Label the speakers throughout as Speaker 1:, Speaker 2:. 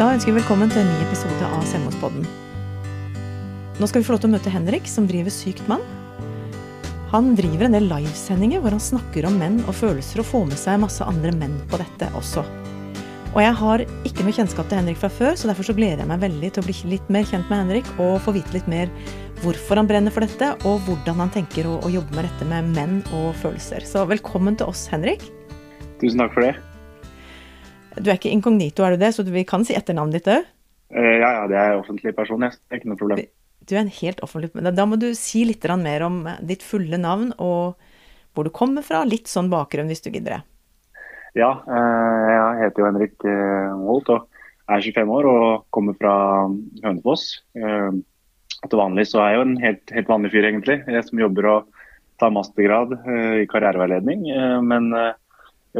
Speaker 1: Da ønsker vi velkommen til en ny episode av Selvmordspodden. Nå skal vi få lov til å møte Henrik, som driver Sykt mann. Han driver en del livesendinger hvor han snakker om menn og følelser, og får med seg masse andre menn på dette også. Og jeg har ikke noe kjennskap til Henrik fra før, så derfor så gleder jeg meg veldig til å bli litt mer kjent med Henrik og få vite litt mer hvorfor han brenner for dette, og hvordan han tenker å, å jobbe med dette med menn og følelser. Så velkommen til oss, Henrik.
Speaker 2: Tusen takk for det.
Speaker 1: Du er ikke inkognito, er du det? Så vi kan si etternavnet ditt òg?
Speaker 2: Uh, ja, ja, det er offentlig person. Jeg. Det er ikke noe problem.
Speaker 1: Du er en helt offentlig Da må du si litt mer om ditt fulle navn og hvor du kommer fra. Litt sånn bakgrunn, hvis du gidder det.
Speaker 2: Ja, uh, jeg heter jo Henrik Holt og er 25 år og kommer fra Hønefoss. Til vanlig så er jeg jo en helt, helt vanlig fyr, egentlig. Jeg som jobber og tar mastergrad i karriereveiledning. men Eh,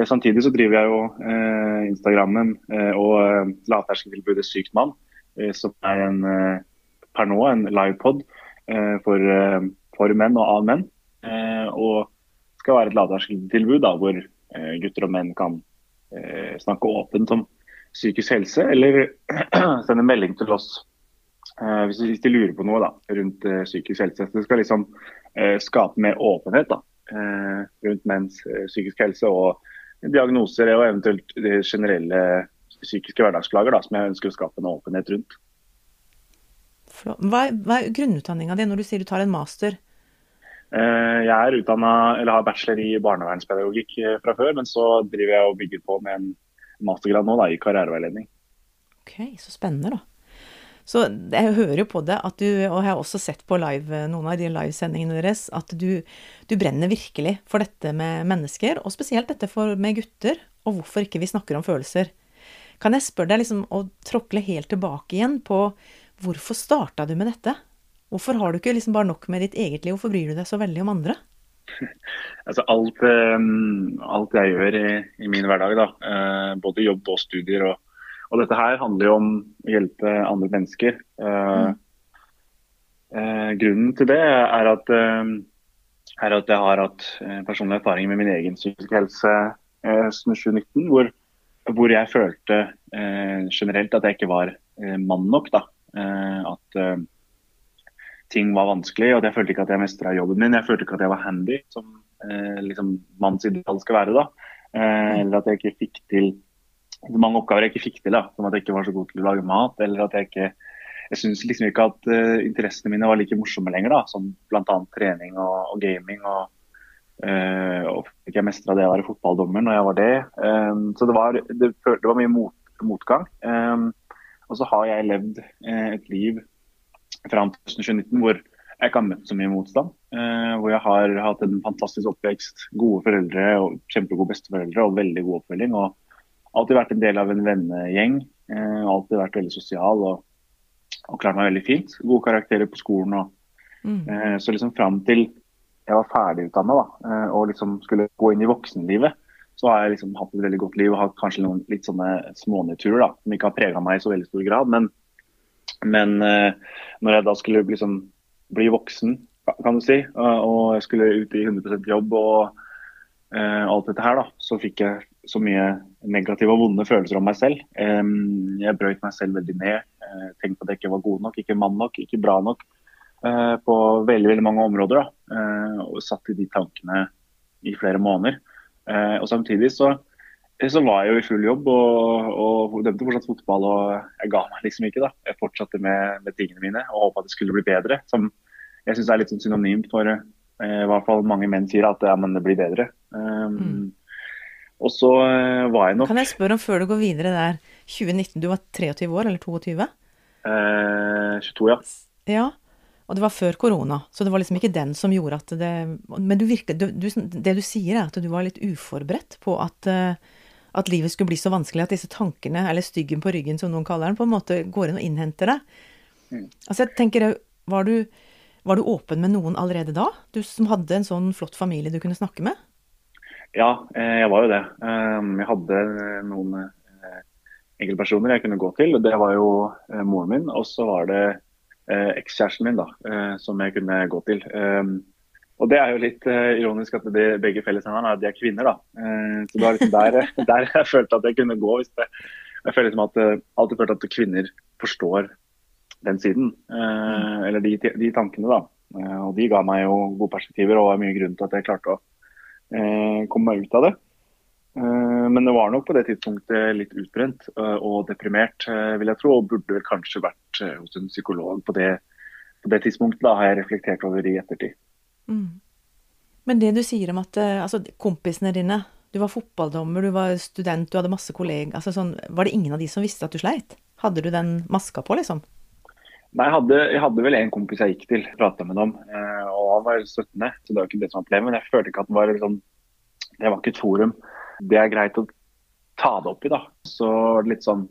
Speaker 2: samtidig så driver jeg jo eh, Instagrammen eh, og eh, lavterskeltilbudet Sykt mann, eh, som er en, eh, per nå en livepod eh, for, for, menn og av menn. og skal være et lavterskeltilbud hvor gutter og menn kan snakke åpent om psykisk helse, eller sende melding til oss hvis, hvis, de lurer på noe da, rundt psykisk helse. Det skal liksom skape mer åpenhet da, rundt menns psykisk helse. og diagnoser og eventuelt de generelle psykiske hverdagsplager da, som jeg ønsker å skape en åpenhet rundt.
Speaker 1: Hva er, hva er grunnutdanninga di når du sier du tar en master?
Speaker 2: Eh, jeg er eller har bachelor i barnevernspedagogikk eh, fra før, men så driver jeg og bygger på med en mastergrad nå da, i karriereveiledning.
Speaker 1: Ok, Så spennende, da. Så jeg hører jo på det at du, og jeg har også sett på live, noen av de livesendingene deres, at du, du, brenner virkelig for dette med mennesker, og spesielt dette for, med gutter, og hvorfor ikke vi snakker om følelser. Kan jeg spørre deg liksom å tråkle helt tilbake igjen på hvorfor starta du med dette? Hvorfor har du ikke liksom bare nok med ditt eget liv, hvorfor bryr du deg så veldig om andre?
Speaker 2: Altså alt, um, alt jeg gjør i, i min hverdag, da, uh, både jobb og studier og og dette her handler jo om å hjelpe andre mennesker. Uh, uh, grunnen til det er at, uh, er at jeg har hatt personlig erfaring med min egen psykiske helse siden 2019, hvor, hvor, jeg følte generelt at jeg ikke var mann nok. Da. at ting var vanskelig, og jeg følte ikke at jeg mestra jobben min. Jeg følte ikke at jeg var handy, som liksom manns ideal skal være. da. eller at jeg ikke fikk til mange oppgaver jeg ikke fikk til. da, Som at jeg ikke var så god til å lage mat. eller at Jeg ikke, jeg syns liksom ikke at uh, interessene mine var like morsomme lenger. da, Som bl.a. trening og, og, gaming. og uh, og fikk jeg mestra det å være fotballdommer når jeg var det. Um, så det var, det, det var mye mot, motgang. Um, og så har jeg levd uh, et liv fram til 2019 hvor jeg ikke har møtt så mye motstand. Uh, hvor jeg har hatt en fantastisk oppvekst, gode foreldre og kjempegode besteforeldre og veldig god oppfølging. og alltid vært en del av en vennegjeng. Eh, alltid vært veldig sosial og, og klart meg veldig fint. Gode karakterer på skolen. Og, mm. eh, så liksom fram til jeg var ferdigutdanna eh, og liksom skulle gå inn i voksenlivet, så har jeg liksom hatt et veldig godt liv og hatt kanskje noen litt sånne smånedturer da, som ikke har prega meg i så veldig stor grad. Men, men eh, når jeg da skulle liksom bli voksen, kan du si, og jeg skulle ut i 100% jobb og uh, alt dette her, da, så fikk jeg så mye negative og vonde følelser om meg selv. Jeg brøyt meg selv veldig ned. Uh, tenkte at jeg ikke var god nok, ikke mann nok, ikke bra nok. Uh, på veldig veldig mange områder. Da. og satt i de tankene i flere måneder. og samtidig så, så, var jeg jo i full jobb og, og dømte fortsatt fotball. Og jeg ga meg liksom ikke. da. Jeg fortsatte med, med tingene mine og håpa det skulle bli bedre. Som jeg syns er litt sånn synonymt for i hvert fall mange menn sier at ja, men det blir bedre. Mm. Og så uh, var jeg nok
Speaker 1: Kan jeg spørre om før du går videre der, 2019, du var 23 år eller 22?
Speaker 2: Uh, 22, ja.
Speaker 1: Ja, og det var før korona, så det var liksom ikke den som gjorde at det Men du virker, du, du, det du sier er at du var litt uforberedt på at, uh, at livet skulle bli så vanskelig at disse tankene, eller styggen på ryggen som noen kaller den, på en måte går inn og innhenter deg. Mm. Altså jeg tenker, var du var du åpen med noen allerede da? Du som hadde en sånn flott familie du kunne snakke med?
Speaker 2: Ja, eh, jeg var jo det. Um, jeg hadde noen eh, enkeltpersoner jeg kunne gå til. Det var jo eh, moren min, og så var det ekskjæresten min da, som jeg kunne gå til. Um, og Det er jo litt ironisk at de, begge fellesnevnerne er at de er kvinner. da. Så det var liksom der, der jeg følte at jeg kunne gå hvis det Jeg føler liksom at alltid følt at kvinner forstår den siden. Uh, eller de, de, tankene, da. Og de ga meg jo gode perspektiver og var mye grunn til at jeg klarte å komme meg ut av det. Men det var nok på det tidspunktet litt utbrent og deprimert, vil jeg tro. Og burde vel kanskje vært hos en psykolog på det, på det tidspunktet. Da har jeg reflektert over i ettertid. Mm.
Speaker 1: Men det du sier om at altså, kompisene dine du var fotballdommer, du var student, du hadde masse kollegaer. Altså, sånn, var det ingen av de som visste at du sleit? Hadde du den maska på, liksom?
Speaker 2: Nei, jeg hadde, jeg hadde vel en kompis jeg gikk til, prata med dem, eh, og han var støttende. Så det var ikke det som var problemet. Men jeg følte ikke at det var liksom Det var ikke et forum. Det er greit å ta det opp i, da. Så var det litt sånn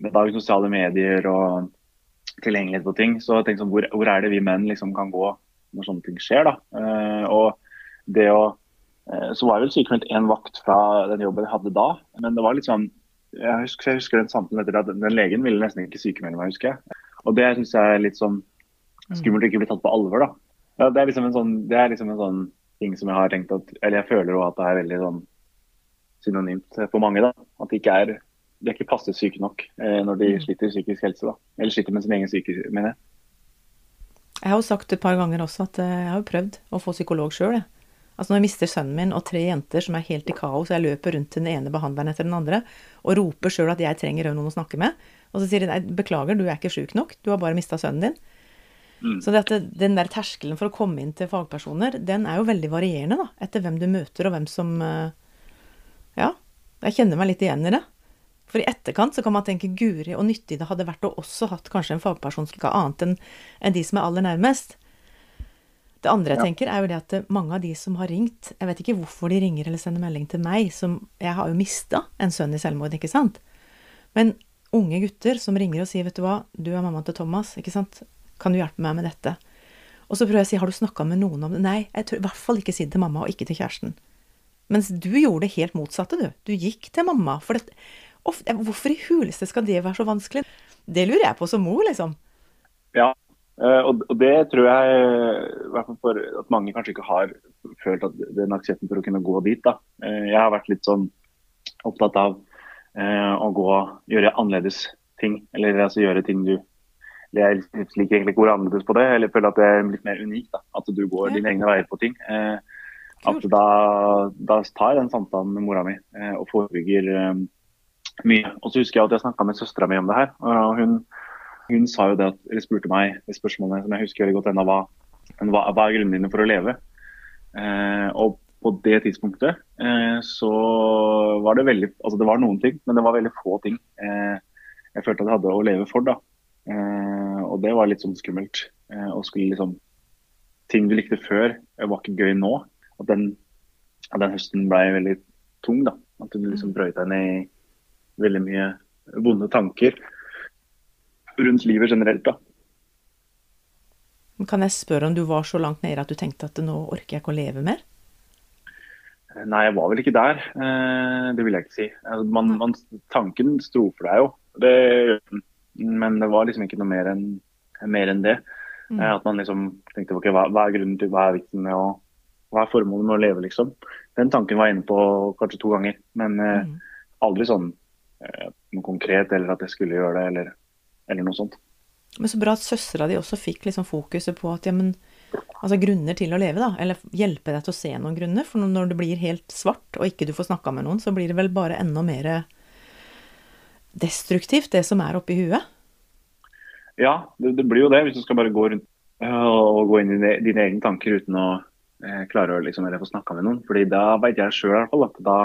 Speaker 2: Med dagens sosiale medier og tilgjengelighet på ting, så jeg tenkte sånn hvor, hvor er det vi menn liksom kan gå når sånne ting skjer, da. Eh, og det å Eh, så var jeg vel sykemeldt én vakt fra den jobben jeg hadde da. Men det var litt sånn Jeg husker, jeg husker den samtalen etter at den legen ville nesten ikke sykemelde meg, husker jeg. Og det syns jeg er litt sånn skummelt å ikke bli tatt på alvor, da. Ja, det, er liksom en sånn, det er liksom en sånn ting som jeg har tenkt at Eller jeg føler òg at det er veldig sånn synonymt for mange, da. At de ikke er de er ikke passe syke nok eh, når de mm. sliter psykisk helse. da. Eller sliter med sin egen syke, mener jeg.
Speaker 1: Jeg har jo sagt et par ganger også at eh, jeg har jo prøvd å få psykolog sjøl, jeg. Altså når jeg mister sønnen min og tre jenter som er helt i kaos, og jeg løper rundt til den ene behandleren etter den andre og roper sjøl at jeg trenger noen å snakke med, og så sier de nei, beklager, du er ikke sjuk nok, du har bare mista sønnen din. Mm. Så det, den der terskelen for å komme inn til fagpersoner, den er jo veldig varierende, da, etter hvem du møter og hvem som eh, Ja, jeg kjenner meg litt igjen i det. For i etterkant så kan man tenke guri og nyttig det hadde vært å også hatt kanskje en fagperson som ikke annet enn en de som er aller nærmest. Det andre jeg ja. tenker, er jo det at mange av de som har ringt Jeg vet ikke hvorfor de ringer eller sender melding til meg, som Jeg har jo mista en sønn i selvmord, ikke sant? Men unge gutter som ringer og sier 'Vet du hva, du er mammaen til Thomas, ikke sant? Kan du hjelpe meg med dette?' Og så prøver jeg å si 'Har du snakka med noen om det?' Nei, jeg tør i hvert fall ikke si det til mamma, og ikke til kjæresten. Mens du gjorde det helt motsatte, du. Du gikk til mamma. For det, ofte, hvorfor i huleste skal det være så vanskelig? Det lurer jeg på som mor, liksom.
Speaker 2: Ja, Uh, og, det tror jeg i hvert fall for at mange kanskje ikke har følt at den aksepten for å kunne gå dit. da. Uh, jeg har vært litt sånn opptatt av å gå gjøre annerledes ting. Eller altså gjøre ting du Jeg liker egentlig ikke ordet annerledes på det, eller føler at det er litt mer unikt. da. At du går dine egne veier på ting. at da, da, tar jeg den samtalen med mora mi og forebygger mye. Og så husker jeg at jeg snakka med søstera mi om det her. og hun hun sa jo det at, eller spurte meg det spørsmålet som jeg husker veldig godt ennå, hva, hva, hva er grunnen dine for å leve? Eh, og på det tidspunktet eh, så var det veldig Altså det var noen ting, men det var veldig få ting eh, jeg følte at jeg hadde å leve for. da. Eh, og det var litt sånn skummelt. Eh, og skulle liksom Ting du likte før, var ikke gøy nå. At den, at den høsten ble veldig tung. da. At du liksom brøyt deg ned i veldig mye vonde tanker rundt livet generelt. da.
Speaker 1: Kan jeg spørre om du var så langt nede at du tenkte at nå orker jeg ikke å leve mer?
Speaker 2: Nei, jeg var vel ikke der. Eh, det vil jeg ikke si. Altså, man, man, tanken strofer deg jo. Det, men det var liksom ikke noe mer enn mer enn det. Mm. Eh, at man liksom tenkte okay, hva, hva, er grunnen til, hva er vitsen med å hva er formålet med å leve, liksom. Den tanken var jeg inne på kanskje to ganger, men eh, mm. aldri sånn noe konkret eller at jeg skulle gjøre det. eller eller noe sånt.
Speaker 1: Men så bra at søstera di også fikk liksom fokuset på at ja, men altså grunner til å leve, da. Eller hjelpe deg til å se noen grunner. For når det blir helt svart, og ikke du får snakka med noen, så blir det vel bare enda mer destruktivt, det som er oppi huet?
Speaker 2: Ja, det, det, blir jo det. Hvis du skal bare gå rundt og gå inn i dine, dine egne tanker uten å eh, klare å liksom, få snakka med noen. Fordi da veit jeg sjøl at da,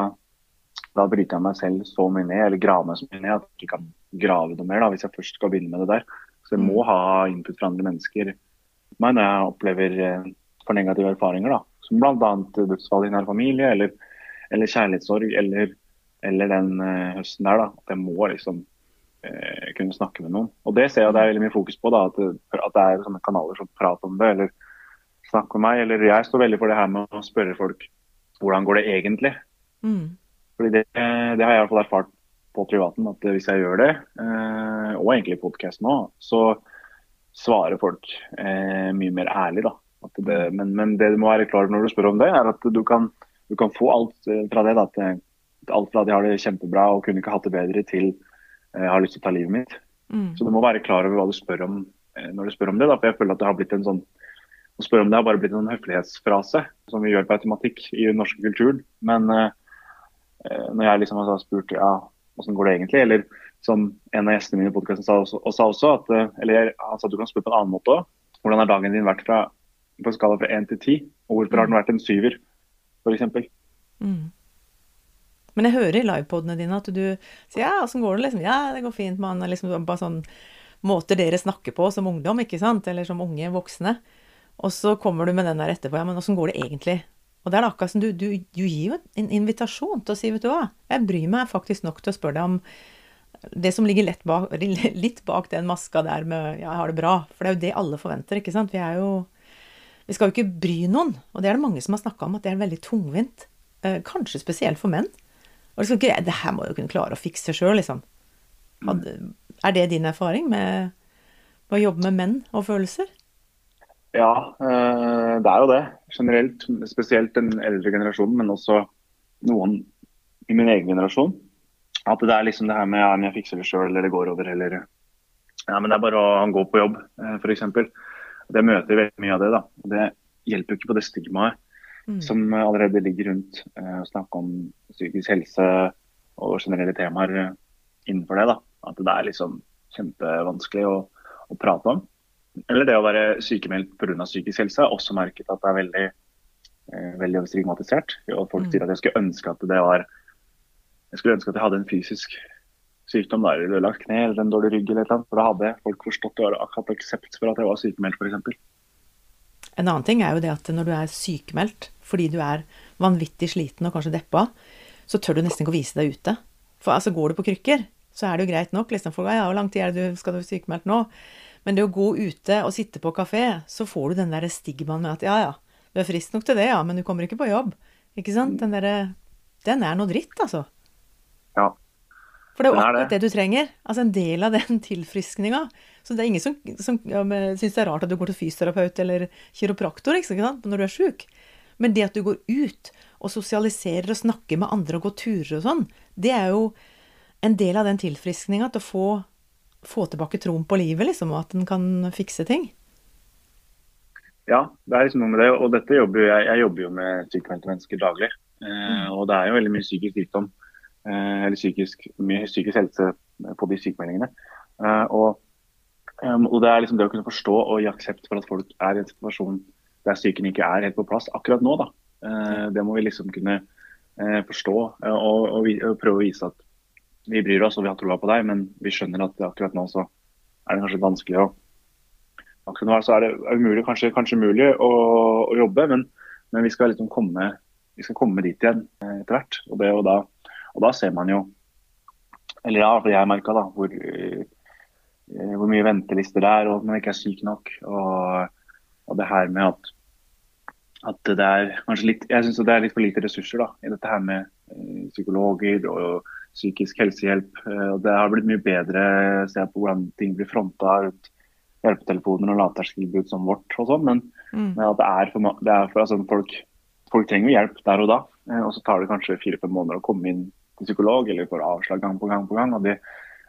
Speaker 2: da bryter jeg meg selv så mye ned, eller graver meg så mye ned at jeg ikke kan grave noe mer, da, hvis jeg først skal begynne med det der. Så jeg må mm. ha input fra andre mennesker meg når jeg opplever eh, for negative erfaringer. da, Som bl.a. dødsfall i nær familie, eller, eller kjærlighetssorg, eller, eller den uh, høsten der. da, At jeg må liksom uh, kunne snakke med noen. Og Det ser jeg det er veldig mye fokus på. da, At, at det er sånne kanaler som prater om det, eller snakker med meg. Eller jeg står veldig for det her med å spørre folk hvordan går det egentlig. Mm. Fordi det, det har jeg i hvert fall erfart på privaten at hvis jeg gjør det, eh, og egentlig i podkasten òg, så svarer folk eh, mye mer ærlig. Det, men, men, det du må være klar over når du spør om det, er at du kan, du kan få alt eh, fra det da, til, alt fra at de har det kjempebra og kunne ikke hatt det bedre, til jeg har lyst til å ta livet mitt.
Speaker 1: Mm.
Speaker 2: Så du må være klar over hva du spør om når du spør om det. Da. For jeg føler at det har blitt en sånn å spørre om det har bare blitt en høflighetsfrase som vi gjør på automatikk i den norske kulturen. Men uh, når jeg liksom har spurt ja, hvordan går det egentlig, eller som en av gjestene mine i podkasten sa, sa, også, at, eller han sa at du kan spørre på en annen måte òg. Hvordan har dagen din vært fra, på en skala fra én til ti? Og hvorfor har den vært en syver, f.eks.?
Speaker 1: Mm. Men jeg hører i livepodene dine at du sier ja, åssen går det? liksom? Ja, det går fint. Man er liksom bare sånn måter dere snakker på som ungdom, ikke sant? Eller som unge voksne. Og så kommer du med den der etterpå. Ja, men åssen går det egentlig? Og det er akkurat som du, du, du, gir jo en invitasjon til å si, vet du hva, jeg bryr meg faktisk nok til å spørre deg om det som ligger bak, litt bak den maska der med 'ja, jeg har det bra'. For det er jo det alle forventer, ikke sant. Vi er jo Vi skal jo ikke bry noen. Og det er det mange som har snakka om, at det er veldig tungvint. Eh, kanskje spesielt for menn. Og liksom, det her må du kunne klare å fikse sjøl, liksom. Er det din erfaring med å jobbe med menn og følelser?
Speaker 2: Ja, eh, det er jo det. Generelt. Spesielt den eldre generasjonen, men også noen i min egen generasjon. At det er liksom det her med ja, jeg fikser det sjøl, eller det går over, eller Ja, men det er bare å gå på jobb, eh, f.eks. Det møter veldig mye av det. da. Det hjelper jo ikke på det stigmaet mm. som allerede ligger rundt eh, å snakke om psykisk helse og generelle temaer innenfor det. da. At det er liksom kjempevanskelig å, å prate om. Eller det å være sykemeldt pga. psykisk helse. Har også merket at det er veldig, eh, veldig stigmatisert. Og folk mm. sier at jeg skulle ønske at det var jeg skulle ønske at jeg hadde en fysisk sykdom, da, eller lagt kne eller en dårlig rygg. eller noe, for Da hadde folk forstått og hatt aksept for at jeg var sykemeldt, f.eks.
Speaker 1: En annen ting er jo det at når du er sykemeldt fordi du er vanvittig sliten og kanskje deppa, så tør du nesten ikke å vise deg ute. For altså, går du på krykker, så er det jo greit nok. liksom, for ja, Hvor lang tid er det du skal du være sykemeldt nå? Men det å gå ute og sitte på kafé, så får du den der stigmaen med at ja, ja, du er frisk nok til det, ja, men du kommer ikke på jobb. Ikke sant? Den derre Den er noe dritt, altså.
Speaker 2: Ja.
Speaker 1: For det er jo akkurat det. det du trenger. Altså en del av den tilfriskninga. Så det er ingen som, som ja, syns det er rart at du går til fysioterapeut eller kiropraktor ikke sant? når du er sjuk. Men det at du går ut og sosialiserer og snakker med andre og går turer og sånn, det er jo en del av den tilfriskninga til å få, få, tilbake troen på livet, liksom, og at en kan fikse ting.
Speaker 2: Ja, det er liksom noe med det. Og dette jobber jeg, jeg jobber jo med psykiske mennesker daglig. Eh, mm. Og det er jo veldig mye psykisk sykdom Eh, eller psykisk, mye psykisk helse på de sykemeldingene. Eh, og, og, det er liksom det å kunne forstå og gi aksept for at folk er i en situasjon der psyken ikke er helt på plass akkurat nå. da. Eh, det må vi liksom kunne forstå og, og, og prøve å vise at vi bryr oss og vi har troa på deg, men vi skjønner at akkurat nå så er det kanskje vanskelig å Akkurat nå så er det umulig, kanskje, kanskje mulig å, å jobbe, men, men, vi skal liksom komme, vi skal komme dit igjen etter hvert. Og da og da ser man jo Eller ja, for jeg merka da hvor, eh, hvor mye ventelister det er, og at man ikke er syk nok. Og, og det her med at, at det er kanskje litt Jeg syns det er litt for lite ressurser da, i dette her med eh, psykologer og psykisk helsehjelp. Eh, det har blitt mye bedre å se på hvordan ting blir fronta rundt hjelpetelefoner og lavterskeltilbud som vårt og sånn, men, mm. men, det er for, det er for altså, folk, folk trenger hjelp der og da. Og så tar det kanskje fire-fem måneder å komme inn til psykolog eller får avslag gang på gang på gang. og Det,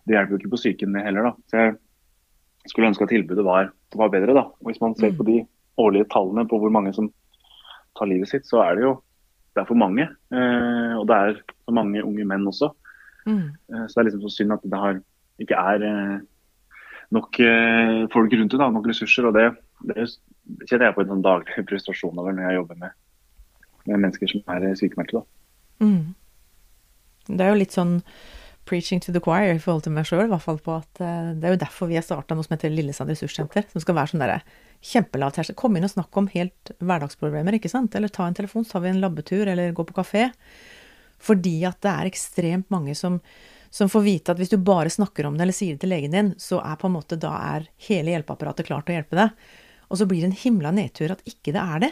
Speaker 2: det hjelper jo ikke på psyken heller. da. Så jeg skulle ønske at tilbudet var, var bedre. da. Og Hvis man ser på de årlige tallene på hvor mange som tar livet sitt, så er det jo det er for mange. Eh, og det er for mange unge menn også. Mm. Eh, så det er liksom så synd at det har, ikke er eh, nok eh, folk rundt det, da, nok ressurser. og det, det kjenner jeg på en sånn daglig frustrasjon over når jeg jobber med, med mennesker som er sykemeldte. Mm.
Speaker 1: Det er jo litt sånn preaching to the choir i forhold til meg sjøl, i hvert fall på at det er jo derfor vi har starta noe som heter Lillesand ressurssenter, som skal være sånn derre kjempelav terskel. Kom inn og snakk om helt hverdagsproblemer, ikke sant. Eller ta en telefon, så tar vi en labbetur, eller gå på kafé. Fordi at det er ekstremt mange som, som får vite at hvis du bare snakker om det eller sier det til legen din, så er på en måte da er hele hjelpeapparatet klart til å hjelpe deg. Og så blir det en himla nedtur at ikke det er det.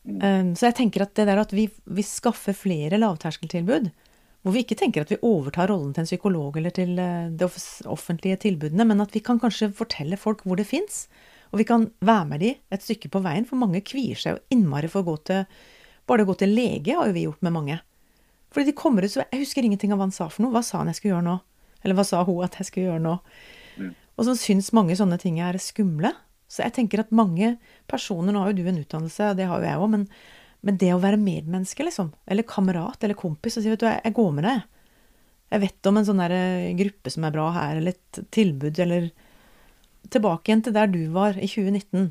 Speaker 1: Um, så jeg tenker at det der at vi, vi skaffer flere lavterskeltilbud, hvor vi ikke tenker at vi overtar rollen til en psykolog eller til uh, de offentlige tilbudene, men at vi kan kanskje fortelle folk hvor det fins. Og vi kan være med de et stykke på veien, for mange kvier seg jo innmari for å gå til Bare å gå til lege har jo vi gjort med mange. Fordi de kommer ut så Jeg husker ingenting av hva han sa for noe. Hva sa han jeg skulle gjøre nå? Eller hva sa hun at jeg skulle gjøre nå?
Speaker 2: Mm.
Speaker 1: Og så syns mange sånne ting er skumle. Så jeg tenker at mange personer Nå har jo du en utdannelse, og det har jo jeg òg, men, men, det å være medmenneske, liksom, eller kamerat eller kompis, og si vet du, jeg, jeg går med deg. Jeg vet om en sånn der eh, gruppe som er bra her, eller et tilbud, eller Tilbake igjen til der du var i 2019.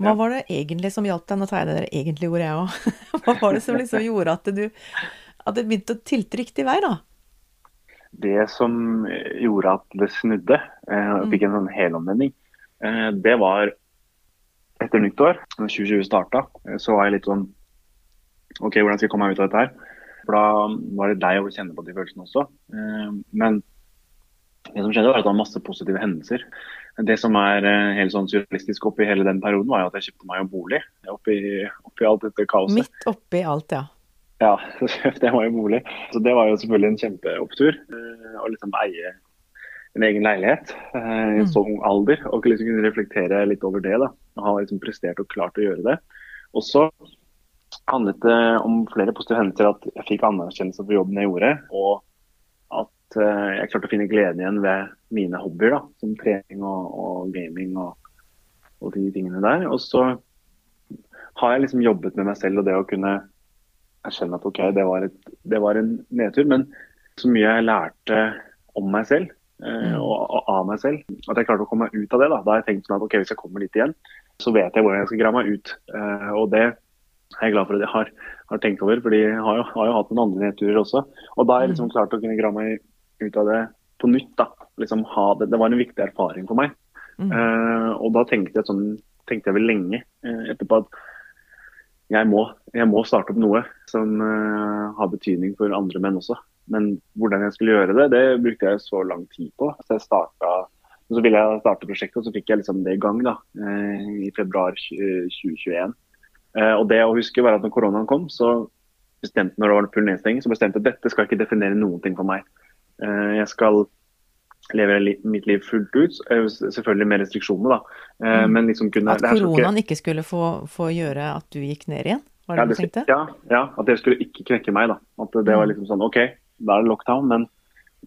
Speaker 1: Hva
Speaker 2: Ja.
Speaker 1: var det egentlig som hjalp deg? Nå tar jeg det der egentlig ordet, jeg òg. Hva var det som liksom gjorde at du At det begynte å tilte riktig vei, da?
Speaker 2: Det som gjorde at det snudde, eh, og fikk en sånn helomvending, eh, det var etter nyttår, når 2020 starta, eh, så var jeg litt sånn OK, hvordan skal jeg komme meg ut av dette her? For da var det deg å kjenne på de følelsene også. Men det som skjedde, var at det var masse positive hendelser. Det som er eh, helt sånn surrealistisk oppi hele den perioden, var jo at jeg kjøpte meg en bolig oppi, oppi alt dette kaoset.
Speaker 1: Midt oppi alt, ja.
Speaker 2: Ja, så kjøpte jeg meg en bolig. Så det var jo selvfølgelig en kjempeopptur. eh, Å liksom eie en egen leilighet eh, i en
Speaker 1: sånn
Speaker 2: så ung alder. Og liksom kunne reflektere litt over det. da. Og ha liksom prestert og klart å gjøre det. Og så handlet det om flere positive hendelser. At jeg fikk anerkjennelse for jobben jeg gjorde. Og at eh, jeg klarte å finne gleden igjen ved mine hobbyer, da, som trening og, og gaming og, og de tingene der. Og så har jeg liksom jobbet med meg selv og det å kunne erkjenne at OK, det var, et, det var en nedtur, men så mye jeg lærte om meg selv eh,
Speaker 1: Mm.
Speaker 2: og, og av meg selv, at jeg klarte å komme meg ut av det. Da Da har jeg tenkt sånn at OK, hvis jeg kommer dit igjen, så vet jeg hvordan jeg skal grave meg ut. Eh, og det er jeg glad for at jeg har, har tenkt over, for jeg har jo, har jo hatt noen andre nedturer også. Og da har jeg liksom klart å kunne grave meg ut av det på nytt. da. Liksom ha det. det var en viktig erfaring for meg.
Speaker 1: Mm.
Speaker 2: Uh, og da tenkte jeg, sånn, tenkte jeg vel lenge uh, etterpå at jeg må, jeg må starte opp noe som uh, har betydning for andre menn også. Men hvordan jeg skulle gjøre det, det brukte jeg så lang tid på. Så, jeg startet, så ville jeg starte prosjektet, og så fikk jeg liksom det i gang da, i februar 2021. Eh, og det å huske var at når koronaen kom, så bestemte når det var full nedstenging, så bestemte jeg at dette skal ikke definere noen ting for meg. Eh, jeg skal leve mitt liv fullt ut, eh, selvfølgelig med restriksjoner, da. Eh,
Speaker 1: Mm.
Speaker 2: men liksom kunne
Speaker 1: At
Speaker 2: koronaen ikke-
Speaker 1: ikke skulle få, få gjøre at du gikk ned igjen? Var det
Speaker 2: ja,
Speaker 1: det du tenkte?
Speaker 2: ja, ja, at det skulle ikke knekke meg. da. At det var
Speaker 1: Mm.
Speaker 2: liksom sånn OK, da er det lockdown, men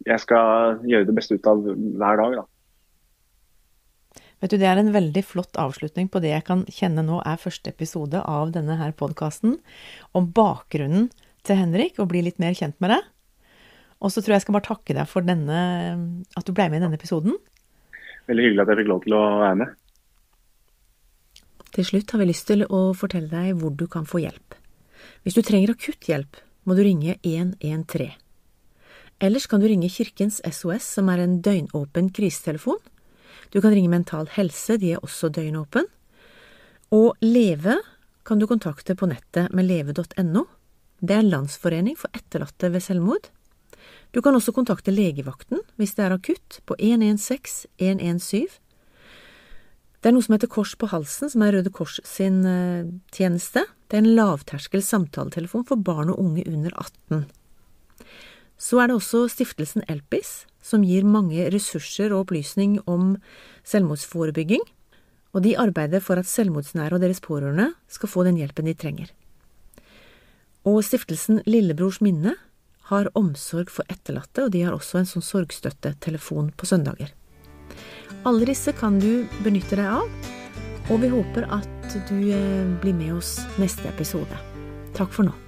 Speaker 2: jeg skal gjøre det beste ut av hver dag. da.
Speaker 1: Vet du, Det er en veldig flott avslutning på det jeg kan kjenne nå er første episode av denne her podkasten, om bakgrunnen til Henrik, og bli litt mer kjent med deg. Og så tror jeg jeg skal bare takke deg for denne, at du ble med i denne episoden.
Speaker 2: Veldig hyggelig at jeg fikk lov til å være med.
Speaker 1: Til slutt har vi lyst til å fortelle deg hvor du kan få hjelp. Hvis du trenger akutt hjelp, må du ringe 113. Ellers kan du ringe Kirkens SOS, som er en døgnåpen krisetelefon. Du kan ringe Mental Helse, de er også døgnåpen. Og Leve kan du kontakte på nettet med leve.no. Det er Landsforening for etterlatte ved selvmord. Du kan også kontakte legevakten hvis det er akutt, på 116 117. Det er noe som heter Kors på halsen, som er Røde Kors sin eh, tjeneste. Det er en lavterskel samtaletelefon for barn og unge under 18. Så er det også stiftelsen Elpis, som gir mange ressurser og opplysning om selvmordsforebygging, og de arbeider for at selvmordsnære og deres pårørende skal få den hjelpen de trenger. Og stiftelsen Lillebrors minne har omsorg for etterlatte, og de har også en sånn sorgstøttetelefon på søndager. Alle disse kan du benytte deg av, og vi håper at du eh, blir med oss neste episode. Takk for nå.